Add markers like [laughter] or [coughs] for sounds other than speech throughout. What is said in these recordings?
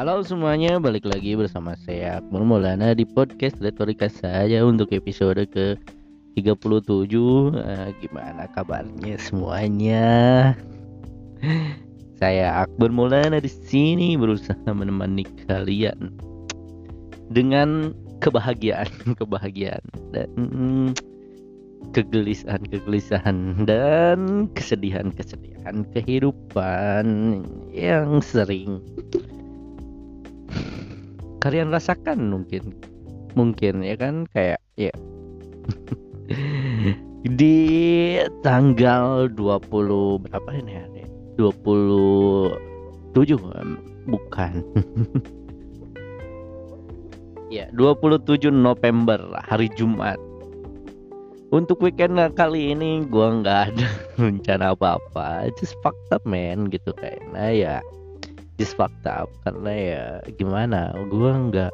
Halo semuanya, balik lagi bersama saya Akmal Maulana di podcast Retorika saja untuk episode ke 37 uh, Gimana kabarnya semuanya? Saya Akbar Maulana di sini berusaha menemani kalian dengan kebahagiaan, [laughs] kebahagiaan dan mm, kegelisahan-kegelisahan dan kesedihan-kesedihan kehidupan yang sering kalian rasakan mungkin. Mungkin ya kan? Kayak ya. [laughs] Di tanggal 20 berapa ini [laughs] ya 27 bukan. Ya 27 November hari Jumat. Untuk weekend kali ini gua nggak ada [laughs] rencana apa-apa. Just up man gitu kayaknya ya just fucked up karena ya gimana gua nggak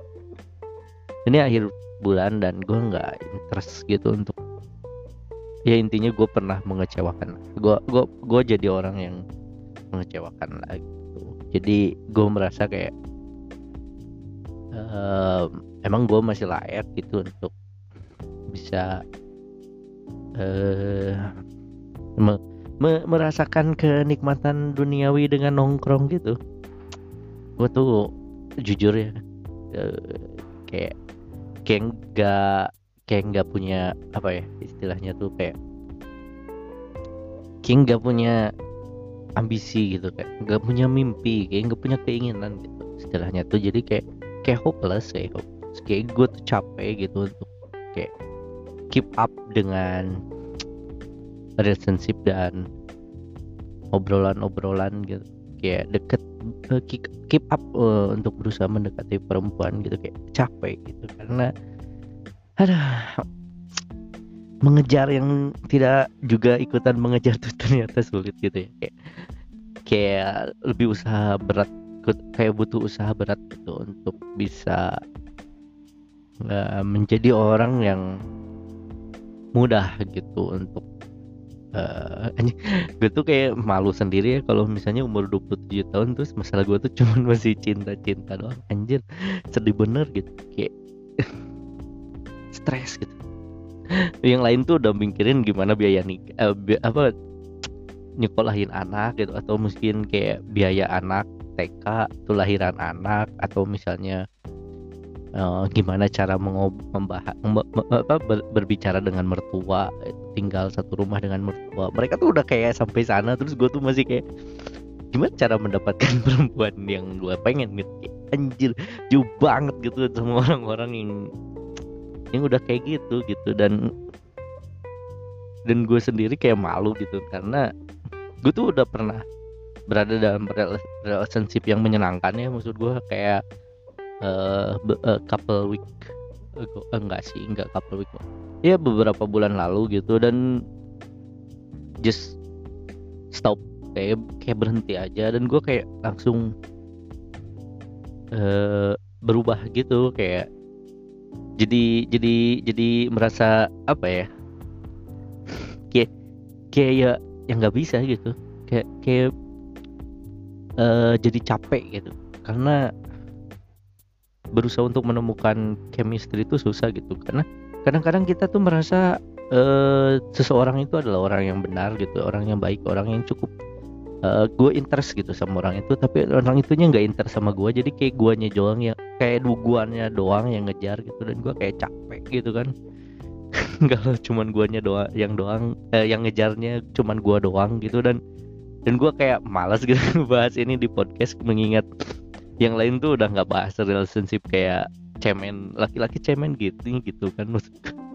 ini akhir bulan dan gua nggak interest gitu untuk ya intinya gue pernah mengecewakan gue gue gue jadi orang yang mengecewakan lagi gitu. jadi gue merasa kayak uh, emang gue masih layak gitu untuk bisa uh, me, me, merasakan kenikmatan duniawi dengan nongkrong gitu gue tuh jujur ya uh, kayak kayak nggak kayak nggak punya apa ya istilahnya tuh kayak kayak nggak punya ambisi gitu kayak nggak punya mimpi kayak nggak punya keinginan gitu istilahnya tuh jadi kayak kayak hopeless kayak hopeless. kayak gue tuh capek gitu untuk kayak keep up dengan relationship dan obrolan-obrolan gitu kayak deket uh, keep, up uh, untuk berusaha mendekati perempuan gitu kayak capek gitu. Karena ada mengejar yang tidak juga ikutan mengejar tuh ternyata sulit gitu ya. Kayak kayak lebih usaha berat kayak butuh usaha berat gitu untuk bisa uh, menjadi orang yang mudah gitu untuk uh, gue tuh kayak malu sendiri ya kalau misalnya umur 27 tahun terus masalah gue tuh cuman [laughs] masih cinta-cinta doang. Anjir sedih bener gitu kayak [laughs] stres gitu. Yang lain tuh udah mikirin gimana biaya nih eh, bi apa nyekolahin anak gitu atau mungkin kayak biaya anak TK tuh lahiran anak atau misalnya uh, gimana cara membahas berbicara dengan mertua tinggal satu rumah dengan mertua. Mereka tuh udah kayak sampai sana terus gue tuh masih kayak gimana cara mendapatkan [laughs] perempuan yang gue pengen? Gitu. Anjir jauh banget gitu sama orang-orang yang yang udah kayak gitu gitu. Dan dan gue sendiri kayak malu gitu karena gue tuh udah pernah berada dalam relationship yang menyenangkan ya maksud gue kayak uh, uh, couple week. Uh, enggak sih enggak couple week ya beberapa bulan lalu gitu dan just stop. Kayak kayak berhenti aja dan gue kayak langsung uh, berubah gitu kayak jadi jadi jadi merasa apa ya? Kayak kayak ya yang nggak bisa gitu. Kayak kayak uh, jadi capek gitu. Karena berusaha untuk menemukan chemistry itu susah gitu. Karena kadang-kadang kita tuh merasa uh, seseorang itu adalah orang yang benar gitu orang yang baik orang yang cukup uh, gue interest gitu sama orang itu. Tapi orang itunya nggak interest sama gue jadi kayak guanya doang ya kayak duguannya doang yang ngejar gitu. Dan gue kayak capek gitu kan. [laughs] Kalau cuman guanya doang yang doang eh, yang ngejarnya cuman gua doang gitu. Dan dan gue kayak malas gitu [laughs] bahas ini di podcast mengingat yang lain tuh udah nggak bahas relationship kayak cemen laki-laki cemen gitu gitu kan [laughs]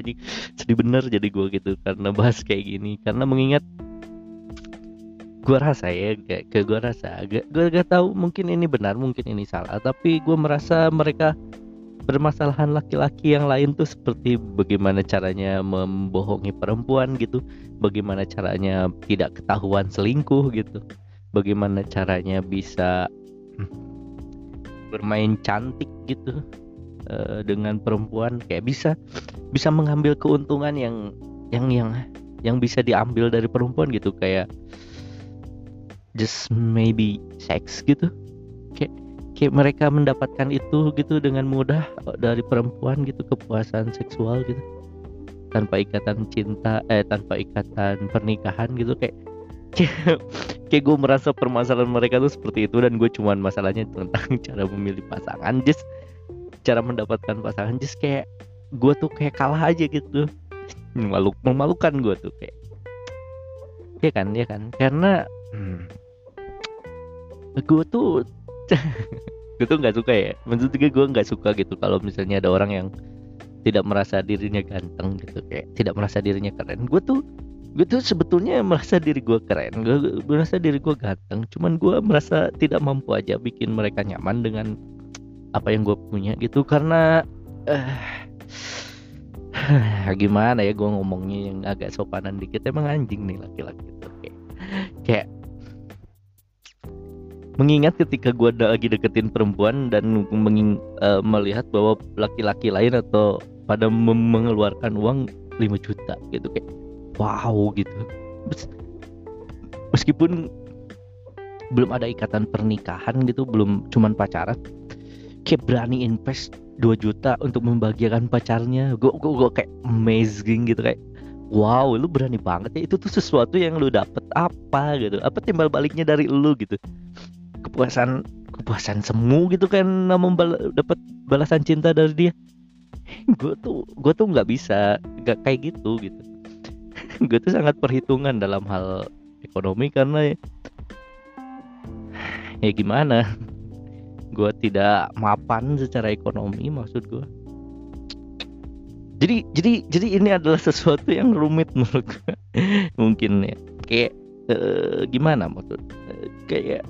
jadi sedih bener jadi gue gitu karena bahas kayak gini. Karena mengingat gue rasa ya kayak ke gue rasa gue gak tahu mungkin ini benar mungkin ini salah. Tapi gue merasa mereka permasalahan laki-laki yang lain tuh seperti bagaimana caranya membohongi perempuan gitu, bagaimana caranya tidak ketahuan selingkuh gitu, bagaimana caranya bisa bermain cantik gitu uh, dengan perempuan kayak bisa bisa mengambil keuntungan yang yang yang yang bisa diambil dari perempuan gitu kayak just maybe sex gitu. Kayak kayak mereka mendapatkan itu gitu dengan mudah dari perempuan gitu kepuasan seksual gitu. Tanpa ikatan cinta eh tanpa ikatan pernikahan gitu kayak [laughs] kayak, kayak gue merasa permasalahan mereka tuh seperti itu dan gue cuman masalahnya tentang [laughs] cara memilih pasangan just cara mendapatkan pasangan just kayak gue tuh kayak kalah aja gitu. Malu memalukan gue tuh kayak. Ya kan ya kan? Karena hmm, gue tuh [laughs] gue tuh nggak suka ya. Maksudnya gue nggak suka gitu kalau misalnya ada orang yang tidak merasa dirinya ganteng gitu kayak tidak merasa dirinya keren. Gue tuh gue tuh sebetulnya merasa diri gue keren gue merasa diri gue ganteng cuman gue merasa tidak mampu aja bikin mereka nyaman dengan apa yang gue punya gitu. Karena uh, [sighs] gimana ya gue ngomongnya yang agak sopanan dikit emang anjing nih laki-laki itu kayak kayak mengingat ketika gue lagi deketin perempuan dan menging, uh, melihat bahwa laki-laki lain atau pada mengeluarkan uang 5 juta gitu kayak wow gitu. Meskipun belum ada ikatan pernikahan gitu belum cuman pacaran kayak berani invest 2 juta untuk membahagiakan pacarnya. Gue gue gue kayak amazing gitu kayak wow lu berani banget ya. Itu tuh sesuatu yang lu dapet apa gitu? Apa timbal baliknya dari lu gitu? Kepuasan kepuasan semu gitu kan membal dapat balasan cinta dari dia. [laughs] Gue tuh gue tuh nggak bisa nggak kayak gitu gitu gue tuh sangat perhitungan dalam hal ekonomi karena ya, gimana? Gue tidak mapan secara ekonomi maksud gue jadi jadi jadi ini adalah sesuatu yang rumit [laughs] menurut gue mungkin ya. Kayak uh, gimana maksud? Uh, kayak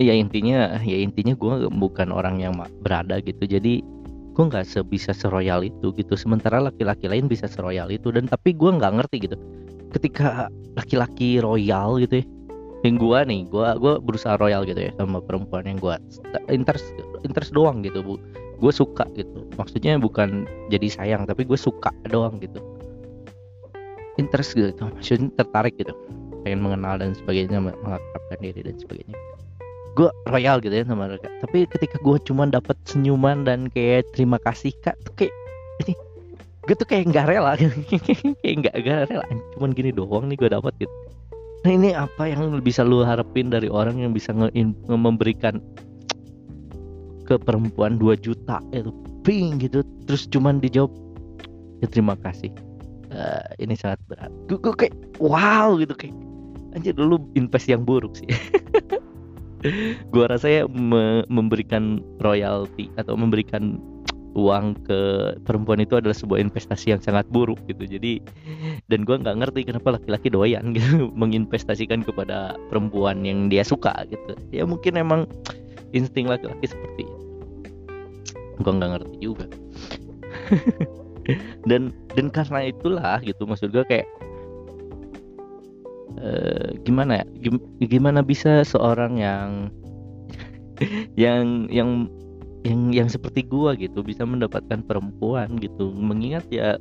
ya intinya ya intinya gue bukan orang yang berada gitu. Jadi gue nggak sebisa seroyal itu gitu. Sementara laki-laki lain bisa seroyal itu. Dan tapi gue nggak ngerti gitu. Ketika laki-laki royal gitu ya yang gue nih gue gue berusaha royal gitu ya sama perempuan yang gue interest interest doang gitu bu. Gue suka gitu. Maksudnya bukan jadi sayang tapi gue suka doang gitu. Interest gitu. Maksudnya tertarik gitu. Pengen mengenal dan sebagainya mengakrabkan diri dan sebagainya gue royal gitu ya sama mereka. Tapi ketika gue cuma dapat senyuman dan kayak terima kasih kak tuh kayak gue tuh kayak nggak rela. [laughs] Kayak nggak nggak rela. Cuman gini doang nih gue dapat gitu. Nah ini apa yang bisa lu harapin dari orang yang bisa nge, nge memberikan ke perempuan 2 juta itu? Ping gitu. Terus cuman dijawab ya terima kasih. Uh, ini sangat berat. Gue, kayak wow gitu kayak anjir dulu invest yang buruk sih [laughs] gua rasa ya me memberikan royalti atau memberikan uang ke perempuan itu adalah sebuah investasi yang sangat buruk gitu. Jadi dan gua nggak ngerti kenapa laki-laki doyan gitu [laughs] menginvestasikan kepada perempuan yang dia suka gitu. Ya mungkin emang insting laki-laki seperti itu. Gua nggak ngerti juga. [laughs] Dan dan karena itulah gitu maksud gua kayak uh, gimana ya? Gimana bisa seorang yang [laughs] yang yang yang yang seperti gua gitu bisa mendapatkan perempuan gitu? Mengingat ya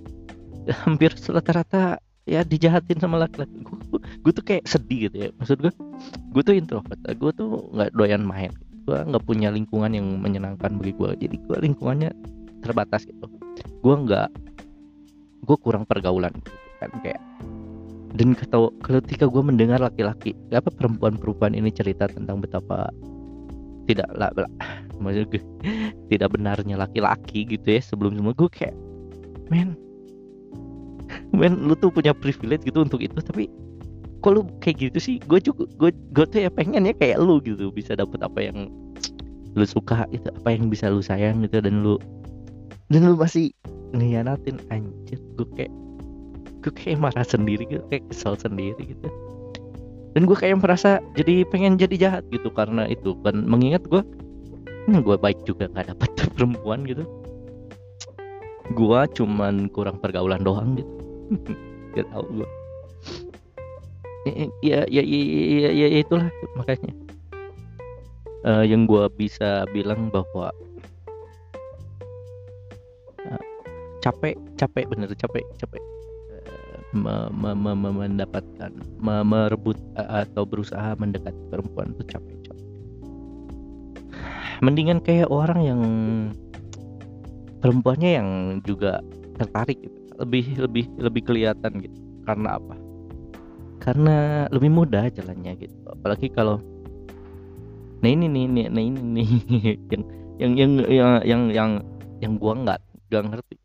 [laughs] hampir rata-rata ya dijahatin sama laki-laki. Gue, gue tuh kayak sedih gitu ya. Maksud gue gue tuh introvert. Gue tuh nggak doyan main. Gue nggak punya lingkungan yang menyenangkan bagi gue jadi gue lingkungannya terbatas gitu. Gue nggak gue kurang pergaulan gitu kan kayak dan ketika gue mendengar laki-laki apa perempuan-perempuan ini cerita tentang betapa tidak lah maksud gue tidak benarnya laki-laki gitu ya sebelum semua gue kayak men men lu tuh punya privilege gitu untuk itu tapi kok lu kayak gitu sih? Gue juga gue gue tuh ya pengen ya kayak lu gitu bisa dapet apa yang lu suka itu apa yang bisa lu sayang gitu dan lu dan lu masih ngianatin anjir gue kayak gue kayak marah sendiri gitu kayak kesel sendiri gitu. Dan gue kayak merasa jadi pengen jadi jahat gitu karena itu. Kan mengingat gue hmm, gue baik juga nggak dapet perempuan gitu. Gue cuman kurang pergaulan doang gitu. [laughs] Gak tau gue ya ya ya ya, ya, ya itulah makanya. Uh, yang gue bisa bilang bahwa uh, capek capek bener capek capek me, me, me, me, mendapatkan me, merebut atau berusaha mendekat perempuan itu capek capek. Mendingan kayak orang yang perempuannya yang juga tertarik gitu. lebih lebih lebih kelihatan gitu. Karena apa? Karena lebih mudah jalannya gitu. Apalagi kalau nah ini nih, nih nah ini nih [laughs] yang yang yang yang yang yang, yang gua nggak nggak ngerti.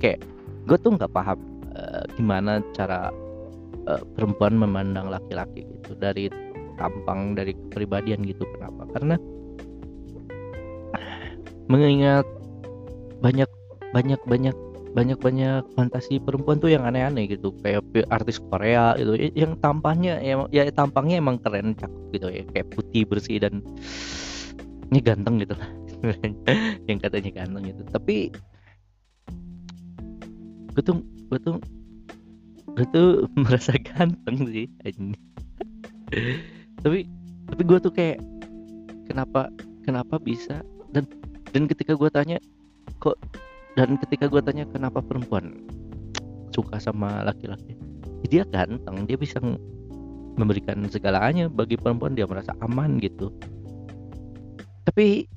Kayak gue tuh nggak paham uh, gimana cara uh, perempuan memandang laki-laki gitu? Dari tampang dari kepribadian gitu kenapa? Karena mengingat banyak banyak banyak banyak banyak fantasi perempuan tuh yang aneh-aneh gitu. Kayak artis Korea gitu. Yang tampangnya ya, ya tampangnya emang keren cakep gitu ya. Kayak putih bersih dan ini ganteng gitu lah. [laughs] Yang katanya ganteng gitu. Tapi gue tuh gue tuh gue tuh [laughs] merasa ganteng sih tapi tapi gue tuh kayak kenapa kenapa bisa? Dan dan ketika gue tanya kok dan ketika gue tanya kenapa perempuan suka sama laki-laki? Dia ganteng dia bisa memberikan segalanya bagi perempuan dia merasa aman gitu. Tapi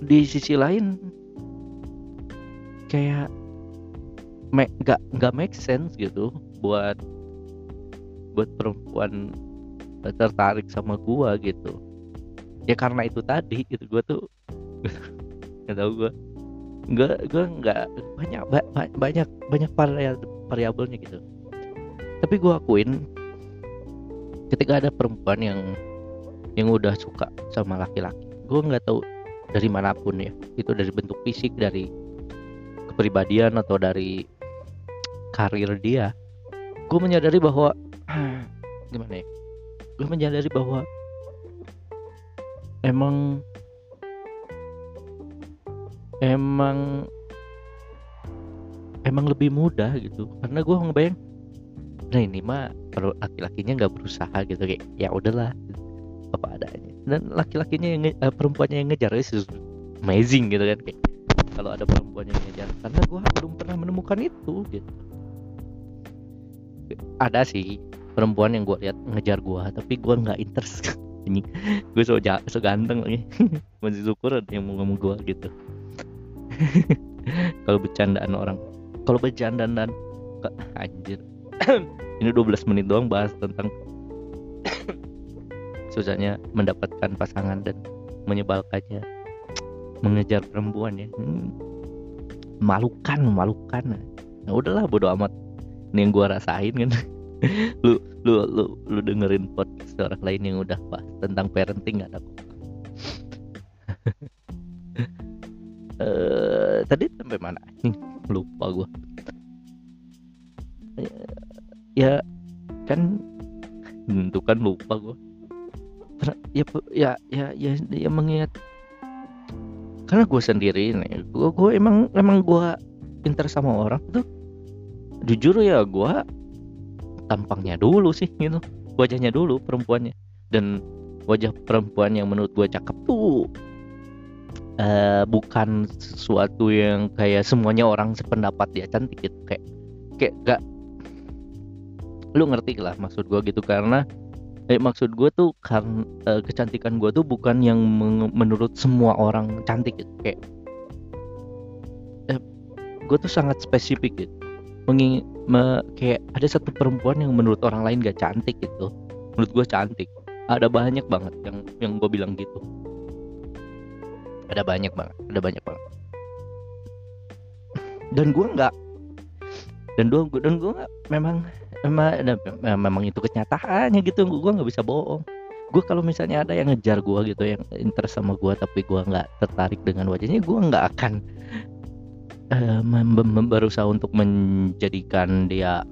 di sisi lain kayak nggak nggak make sense gitu buat buat perempuan tertarik sama gua gitu. Ya karena itu tadi gitu gua tuh [laughs] nggak tahu gua. Nggak gue nggak banyak ba banyak banyak variabelnya gitu. Tapi gue akuin ketika ada perempuan yang yang udah suka sama laki-laki gue nggak tahu dari mana pun ya. Itu dari bentuk fisik dari kepribadian atau dari karir dia gue menyadari bahwa [clears throat] gimana ya? Gue menyadari bahwa emang emang emang lebih mudah gitu. Karena gue ngebayang nah ini mah kalau laki-lakinya nggak berusaha gitu kayak ya udahlah apa adanya. Dan laki-lakinya yang uh, perempuannya yang ngejar itu amazing gitu kan kayak kalau ada perempuan yang ngejar. Karena gue belum pernah menemukan itu gitu ada sih perempuan yang gue lihat ngejar gue tapi gue nggak interest. [laughs] Ini gue so, so ganteng lagi. [laughs] Masih syukur ada yang mau ngomong gue gitu. [laughs] Kalau bercandaan orang. Kalau bercandaan dan anjir. [coughs] Ini 12 menit doang bahas tentang [coughs] susahnya mendapatkan pasangan dan menyebalkannya. Mengejar perempuan ya. Hmm. malukan malukan. Nah udahlah bodo amat ini yang gua rasain kan. [laughs] Lu lu lu lu dengerin podcast orang lain yang udah bahas tentang parenting gak ada uh, [laughs] tadi sampai mana? Nih lupa gue ya, ya kan itu kan lupa gue ya ya ya ya, ya mengingat. Karena gue sendiri nih gue gue emang emang gue pinter sama orang tuh jujur ya gue tampangnya dulu sih gitu. Wajahnya dulu perempuannya. Dan wajah perempuan yang menurut gue cakep tuh uh, bukan sesuatu yang kayak semuanya orang sependapat dia cantik gitu. Kayak kayak gak lu ngerti lah maksud gue gitu. Karena eh, maksud gue tuh kan uh, kecantikan gue tuh bukan yang menurut semua orang cantik gitu. Kayak eh, gue tuh sangat spesifik gitu Menging me, kayak ada satu perempuan yang menurut orang lain gak cantik gitu. Menurut gue cantik. Ada banyak banget yang yang gue bilang gitu. Ada banyak banget ada banyak banget. Dan gue nggak dan gue dan gue nggak memang memang memang itu kenyataannya gitu. Gue nggak bisa bohong. Gue kalau misalnya ada yang ngejar gue gitu yang interest sama gue tapi gue nggak tertarik dengan wajahnya gue nggak akan uh, berusaha untuk menjadikan dia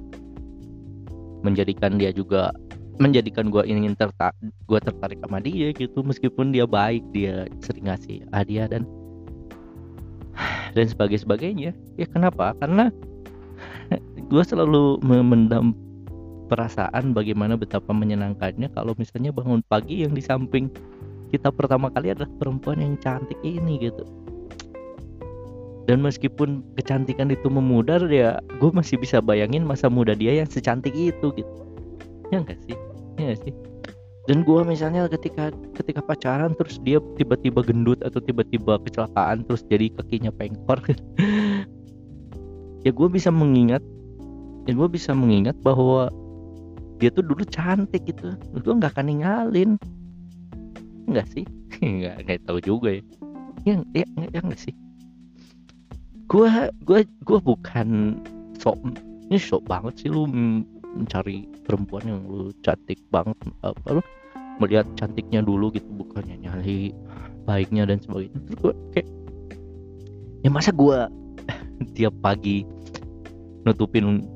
menjadikan dia juga menjadikan gue ingin tertarik gue tertarik sama dia gitu meskipun dia baik dia sering ngasih hadiah dan [sighs] dan sebagai sebagainya. Ya kenapa? Karena [laughs] gue selalu memendam perasaan bagaimana betapa menyenangkannya kalau misalnya bangun pagi yang di samping kita pertama kali adalah perempuan yang cantik ini gitu dan meskipun kecantikan itu memudar ya gue masih bisa bayangin masa muda dia yang secantik itu gitu. Ya enggak sih? Ya sih? Dan gue misalnya ketika ketika pacaran terus dia tiba-tiba gendut atau tiba-tiba kecelakaan terus jadi kakinya pengkor [laughs] ya gue bisa mengingat ya gue bisa mengingat bahwa dia tuh dulu cantik gitu. Gue nggak akan ninggalin. Enggak sih? [laughs] Nggak nggak tahu juga ya. Ya ya, ya enggak sih gue gue gue bukan sok ini sok banget sih lu mencari perempuan yang lu cantik banget apa lu melihat cantiknya dulu gitu bukannya nyari baiknya dan sebagainya. Terus gue kayak ya masa gue [laughs] tiap pagi nutupin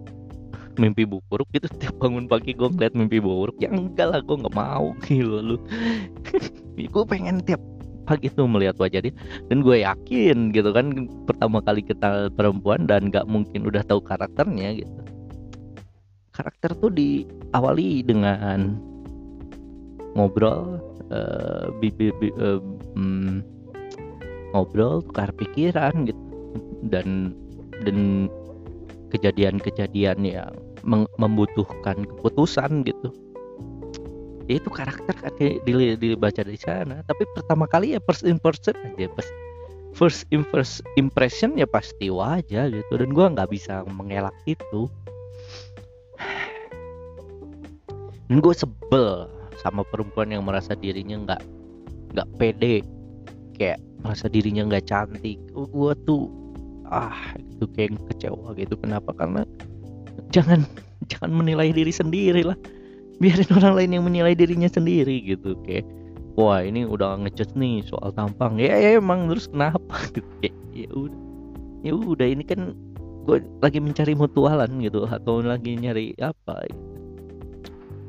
mimpi buruk gitu tiap bangun pagi gue ngeliat mimpi buruk ya enggak lah gue nggak mau [laughs] gitu lu. [laughs] Gue pengen tiap pagi tuh melihat wajah dia dan gue yakin gitu kan pertama kali kenal perempuan dan nggak mungkin udah tahu karakternya gitu. Karakter tuh diawali dengan ngobrol uh, bi, bi, bi, uh, ngobrol tukar pikiran gitu. Dan dan kejadian-kejadian yang membutuhkan keputusan gitu ya itu karakter kan di, dibaca di sana. Tapi pertama kali ya first impression aja first impression ya pasti wajah gitu. Dan gua nggak bisa mengelak itu. Dan gue sebel sama perempuan yang merasa dirinya nggak nggak pede. Kayak merasa dirinya nggak cantik. Oh, gue tuh ah itu kayak kecewa gitu. Kenapa? Karena jangan [laughs] jangan menilai diri sendiri lah biarin [laughs] orang lain yang menilai dirinya sendiri gitu kayak wah ini udah ngejudge nih soal tampang. Ya, ya emang terus kenapa? [laughs] Gitu kayak ya udah ya udah ini kan gue lagi mencari mutualan gitu atau lagi nyari apa?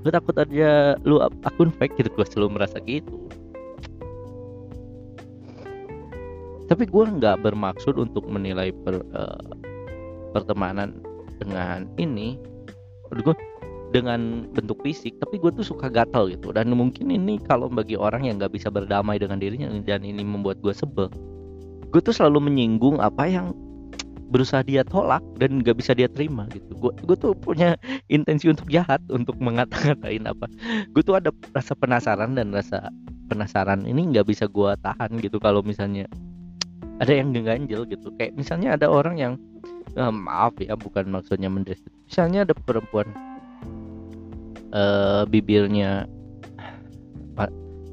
Gue takut aja lu akun fake gitu gue selalu merasa gitu. Tapi gue nggak bermaksud untuk menilai per, uh, pertemanan dengan ini. Gue dengan bentuk fisik tapi gue tuh suka gatal gitu. Dan mungkin ini kalau bagi orang yang nggak bisa berdamai dengan dirinya dan ini membuat gue sebel gue tuh selalu menyinggung apa yang berusaha dia tolak dan nggak bisa dia terima gitu. Gue gue tuh punya intensi untuk jahat untuk mengata-ngatain apa. Gue tuh ada rasa penasaran dan rasa penasaran ini nggak bisa gue tahan gitu kalau misalnya ada yang ngeganjel gitu. Kayak misalnya ada orang yang eh, maaf ya bukan maksudnya mendes misalnya ada perempuan uh, bibirnya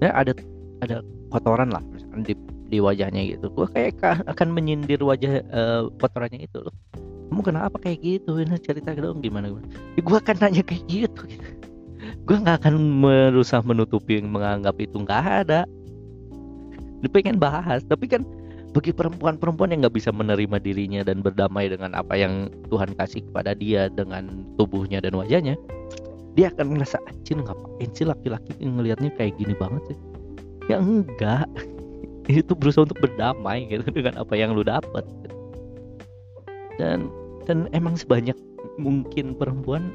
ya ada ada kotoran lah misalnya di di wajahnya gitu. Gue kayak akan menyindir wajah uh, kotorannya itu loh. Kamu kenapa kayak gitu? Ini cerita dong gimana gue ya, gue akan nanya kayak gitu, [laughs] gitu. gue nggak akan berusaha menutupi menganggap itu nggak ada. Dia pengen bahas tapi kan bagi perempuan-perempuan yang nggak bisa menerima dirinya dan berdamai dengan apa yang Tuhan kasih kepada dia dengan tubuhnya dan wajahnya dia akan ngerasa anjir ngapain sih laki-laki ngelihatnya kayak gini banget sih? Ya enggak. [laughs] Itu berusaha untuk berdamai gitu dengan apa yang lu dapat gitu. dan dan emang sebanyak mungkin perempuan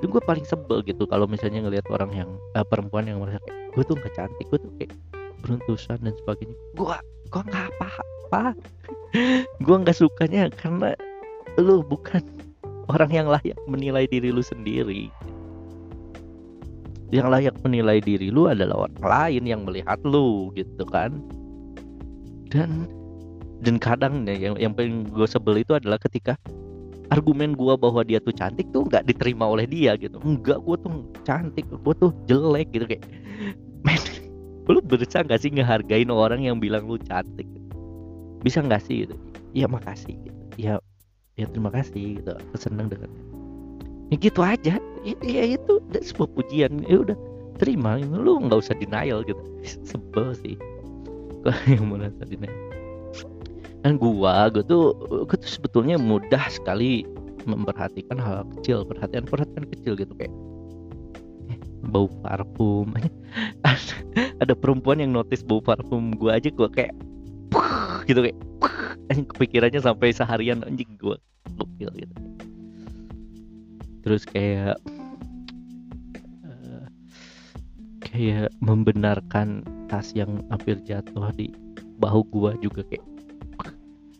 itu gue paling sebel gitu kalau misalnya ngelihat orang yang uh, perempuan yang merasa kayak gue tuh nggak cantik gue tuh kayak beruntusan dan sebagainya. Gue gue nggak apa-apa. [laughs] Gue nggak sukanya karena lu bukan orang yang layak menilai diri lu sendiri yang layak menilai diri lu adalah orang lain yang melihat lu gitu kan. Dan dan kadang ya yang yang paling gue sebel itu adalah ketika argumen gue bahwa dia tuh cantik tuh nggak diterima oleh dia gitu. Enggak gue tuh cantik gue tuh jelek gitu. Kayak [laughs] men lu berusaha nggak sih ngehargain orang yang bilang lu cantik? Bisa nggak sih gitu? Ya makasih gitu. Ya ya terima kasih gitu. Aku seneng dengan ya gitu aja. Ya, ya itu sebuah pujian. Ya udah terima. Lu nggak usah denial gitu. [laughs] Sebel sih. [laughs] Yang merasa dinaik dan gua gua tuh gua tuh sebetulnya mudah sekali memperhatikan hal kecil. Perhatian perhatian kecil gitu kayak eh, bau parfum. [laughs] Ada perempuan yang notice bau parfum gua aja gua kayak gitu kayak kepikirannya sampai seharian anjing gua gokil gitu terus kayak uh, kayak membenarkan tas yang hampir jatuh di bahu gua juga kayak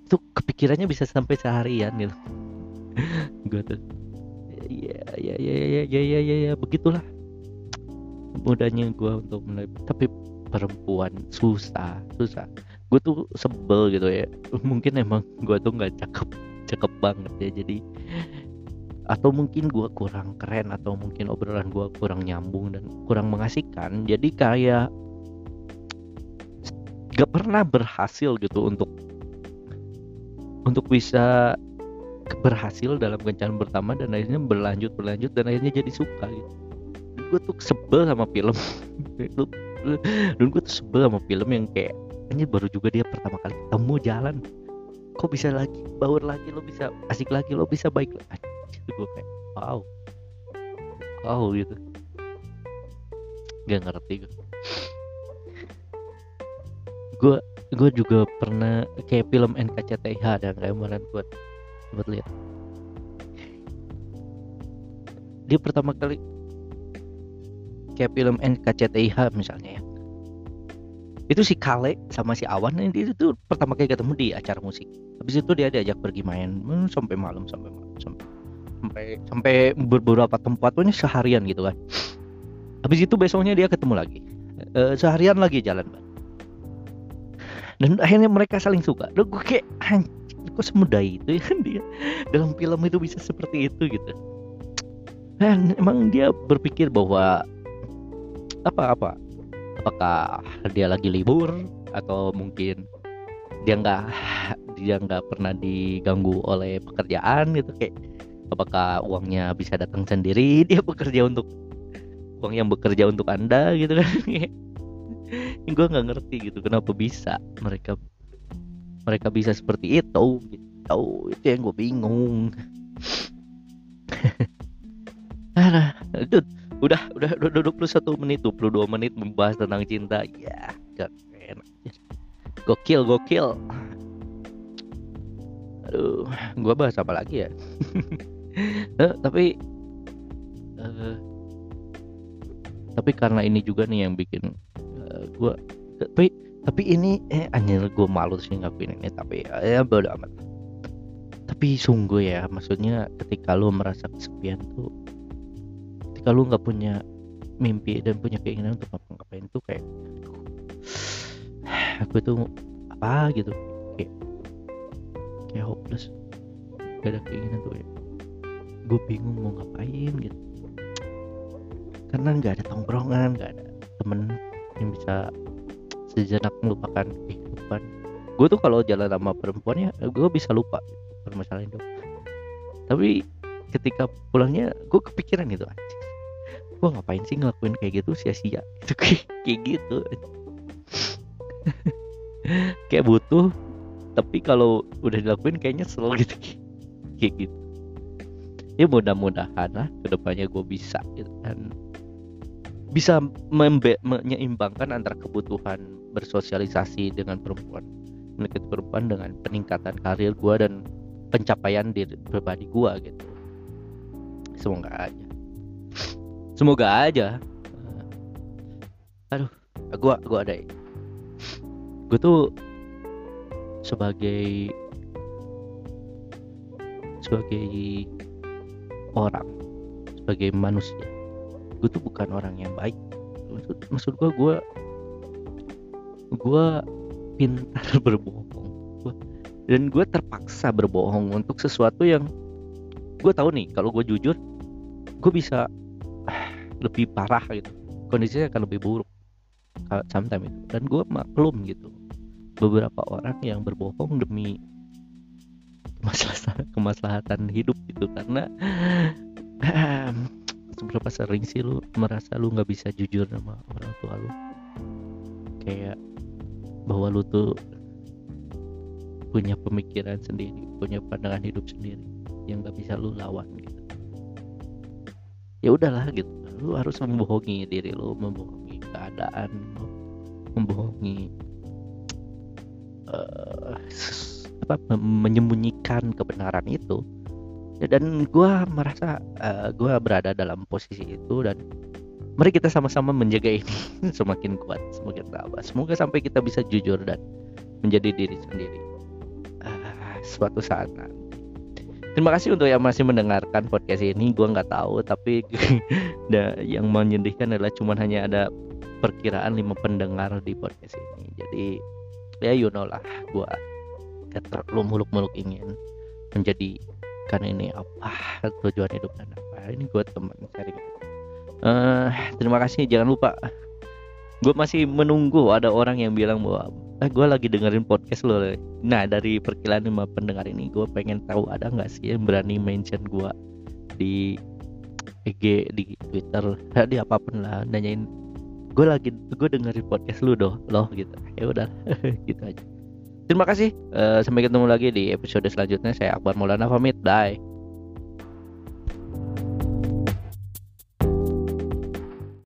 itu kepikirannya bisa sampai seharian gitu. [laughs] Gua tuh ya ya ya ya ya ya ya, ya begitulah. Mudahnya gue untuk menilai tapi perempuan susah susah. Gue tuh sebel gitu ya. Mungkin emang gue tuh nggak cakep cakep banget ya jadi atau mungkin gue kurang keren atau mungkin obrolan gue kurang nyambung dan kurang mengasihkan. Jadi kayak gak pernah berhasil gitu untuk untuk bisa berhasil dalam kencan pertama dan akhirnya berlanjut berlanjut dan akhirnya jadi suka gitu. Gue tuh sebel sama film. [laughs] Dan gue tuh sebel sama film yang kayak ini baru juga dia pertama kali ketemu jalan. Kok bisa lagi baur lagi lo bisa asik lagi lo bisa baik lagi itu gue kayak wow. Wow gitu. Gak ngerti gue gue gue juga pernah kayak film NKCTH dan kemarin buat buat lihat. Dia pertama kali kayak film NKCTIH misalnya ya. Itu si Kale sama si Awan ini itu pertama kali ketemu di acara musik. Habis itu dia diajak pergi main hmm, sampai malam sampai malam sampai sampai sampai beberapa tempat pokoknya seharian gitu kan. Habis itu besoknya dia ketemu lagi. E, seharian lagi jalan dan akhirnya mereka saling suka. Dan gue kayak kok semudah itu ya? [laughs] Dia dalam film itu bisa seperti itu gitu. Dan emang dia berpikir bahwa apa apa? Apakah dia lagi libur? Atau mungkin dia nggak dia nggak pernah diganggu oleh pekerjaan? Gitu kayak apakah uangnya bisa datang sendiri [laughs] dia bekerja untuk uang yang bekerja untuk anda gitu kan. [laughs] Gue nggak ngerti gitu kenapa bisa mereka mereka bisa seperti itu gitu. Itu yang gue bingung. [laughs] Nah, udah udah udah 21 menit 22 menit membahas tentang cinta. Ya gak enak. Gokil gokil. Aduh gue bahas apa lagi ya eh, tapi uh, tapi karena ini juga nih yang bikin uh, gue tapi tapi ini eh anjir gue malu sih ngakuin ini tapi ya, ya bodo amat. Tapi sungguh ya maksudnya ketika lo merasa kesepian tuh ketika lo nggak punya mimpi dan punya keinginan untuk ngapa-ngapain tuh kayak [sighs] aku itu apa gitu kayak kayak hopeless. Gak ada keinginan tuh ya gue bingung mau ngapain gitu. Karena nggak ada tongkrongan nggak ada temen yang bisa sejenak melupakan kehidupan. Gue tuh kalau jalan sama perempuan ya gue bisa lupa permasalahan itu tapi ketika pulangnya gue kepikiran itu gue ngapain sih ngelakuin kayak gitu sia-sia? [laughs] Itu kayak gitu. [laughs] Kayak butuh tapi kalau udah dilakuin kayaknya selalu gitu kayak gitu ya mudah-mudahan lah ke depannya gue bisa gitu kan. Bisa menyeimbangkan antara kebutuhan bersosialisasi dengan perempuan. Mendekati perempuan dengan peningkatan karir gue dan pencapaian diri pribadi gue gitu. Semoga aja. Semoga aja. Aduh gue gue ada gue tuh sebagai sebagai orang sebagai manusia. Gue tuh bukan orang yang baik. Maksud gue gue gue pintar [laughs] berbohong. Gua, dan gue terpaksa berbohong untuk sesuatu yang gue tahu nih kalau gue jujur gue bisa [sighs] lebih parah gitu. Kondisinya akan lebih buruk sometimes itu dan gue maklum gitu. Beberapa orang yang berbohong demi kemaslahatan [laughs] kemaslahatan hidup gitu. Karena seberapa sering sih lu merasa lu nggak bisa jujur sama orang tua lu? Kayak bahwa lu tuh punya pemikiran sendiri punya pandangan hidup sendiri yang nggak bisa lu lawan gitu. Ya udahlah gitu. Lu harus membohongi diri lu membohongi keadaan lu membohongi uh, apa menyembunyikan kebenaran itu. Ya, dan gue merasa uh, eh, gue berada dalam posisi itu dan mari kita sama-sama menjaga ini [laughs] semakin kuat semakin tabah semoga sampai kita bisa jujur dan menjadi diri sendiri uh, suatu saat nanti. Terima kasih untuk yang masih mendengarkan podcast ini. Gue nggak tahu tapi [laughs] yang menyedihkan adalah cuman hanya ada perkiraan lima pendengar di podcast ini. Jadi ya you know lah gue gak terlalu muluk-muluk ingin menjadikan ini apa tujuan hidup dan apa. Ini gue teman sharing uh, terima kasih. Jangan lupa. Gue masih menunggu ada orang yang bilang bahwa eh, gue lagi dengerin podcast lo nah dari perkiraan lima pendengar ini gue pengen tahu ada nggak sih yang berani mention gue di IG di Twitter di apa pun lah nanyain gue lagi gue dengerin podcast lu doh. Loh gitu. Ya udah [laughs] gitu aja terima kasih. Uh, sampai ketemu lagi di episode selanjutnya. Saya Akbar Maulana pamit. Bye